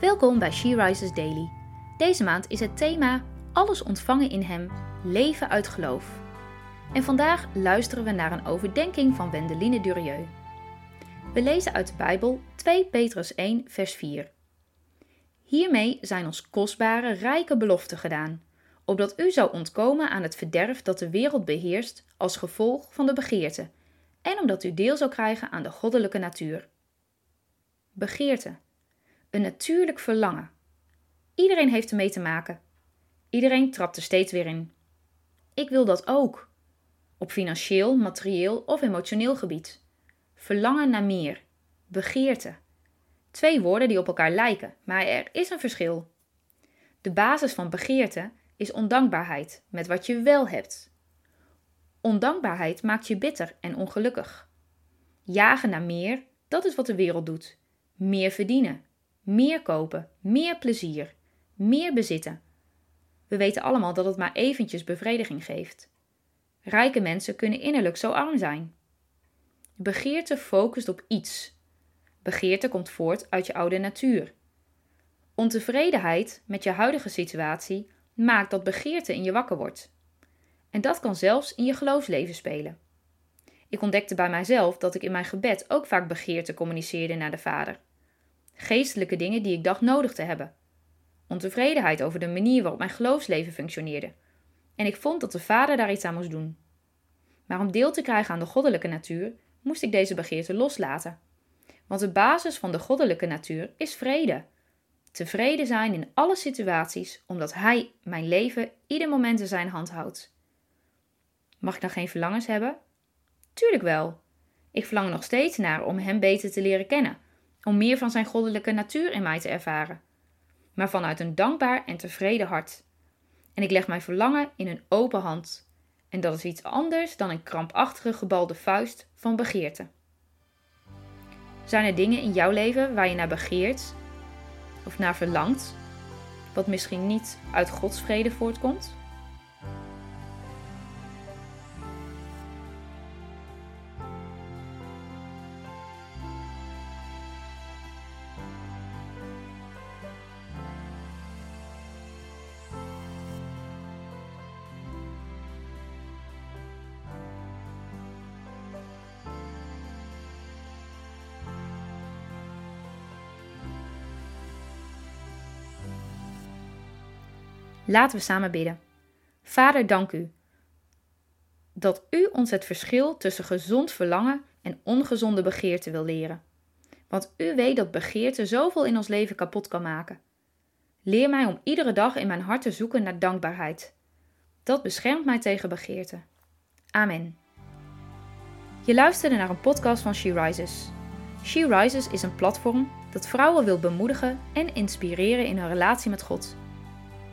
Welkom bij She Rises Daily. Deze maand is het thema Alles ontvangen in Hem, leven uit geloof. En vandaag luisteren we naar een overdenking van Wendeline Durieux. We lezen uit de Bijbel 2 Petrus 1, vers 4. Hiermee zijn ons kostbare, rijke beloften gedaan, opdat u zou ontkomen aan het verderf dat de wereld beheerst als gevolg van de begeerte, en omdat u deel zou krijgen aan de goddelijke natuur. Begeerte. Een natuurlijk verlangen. Iedereen heeft ermee te maken. Iedereen trapt er steeds weer in. Ik wil dat ook. Op financieel, materieel of emotioneel gebied. Verlangen naar meer. Begeerte. Twee woorden die op elkaar lijken, maar er is een verschil. De basis van begeerte is ondankbaarheid met wat je wel hebt. Ondankbaarheid maakt je bitter en ongelukkig. Jagen naar meer, dat is wat de wereld doet. Meer verdienen, meer kopen, meer plezier, meer bezitten. We weten allemaal dat het maar eventjes bevrediging geeft. Rijke mensen kunnen innerlijk zo arm zijn. Begeerte focust op iets. Begeerte komt voort uit je oude natuur. Ontevredenheid met je huidige situatie maakt dat begeerte in je wakker wordt. En dat kan zelfs in je geloofsleven spelen. Ik ontdekte bij mijzelf dat ik in mijn gebed ook vaak begeerte communiceerde naar de Vader. Geestelijke dingen die ik dacht nodig te hebben. Ontevredenheid over de manier waarop mijn geloofsleven functioneerde. En ik vond dat de Vader daar iets aan moest doen. Maar om deel te krijgen aan de goddelijke natuur, moest ik deze begeerte loslaten. Want de basis van de goddelijke natuur is vrede. Tevreden zijn in alle situaties, omdat Hij mijn leven ieder moment in zijn hand houdt. Mag ik dan geen verlangens hebben? Tuurlijk wel. Ik verlang er nog steeds naar om Hem beter te leren kennen, om meer van Zijn goddelijke natuur in mij te ervaren, maar vanuit een dankbaar en tevreden hart. En ik leg mijn verlangen in een open hand. En dat is iets anders dan een krampachtige gebalde vuist van begeerte. Zijn er dingen in jouw leven waar je naar begeert of naar verlangt, wat misschien niet uit Gods vrede voortkomt? Laten we samen bidden. Vader, dank u dat u ons het verschil tussen gezond verlangen en ongezonde begeerte wil leren. Want u weet dat begeerte zoveel in ons leven kapot kan maken. Leer mij om iedere dag in mijn hart te zoeken naar dankbaarheid. Dat beschermt mij tegen begeerte. Amen. Je luisterde naar een podcast van She Rises. She Rises is een platform dat vrouwen wil bemoedigen en inspireren in hun relatie met God.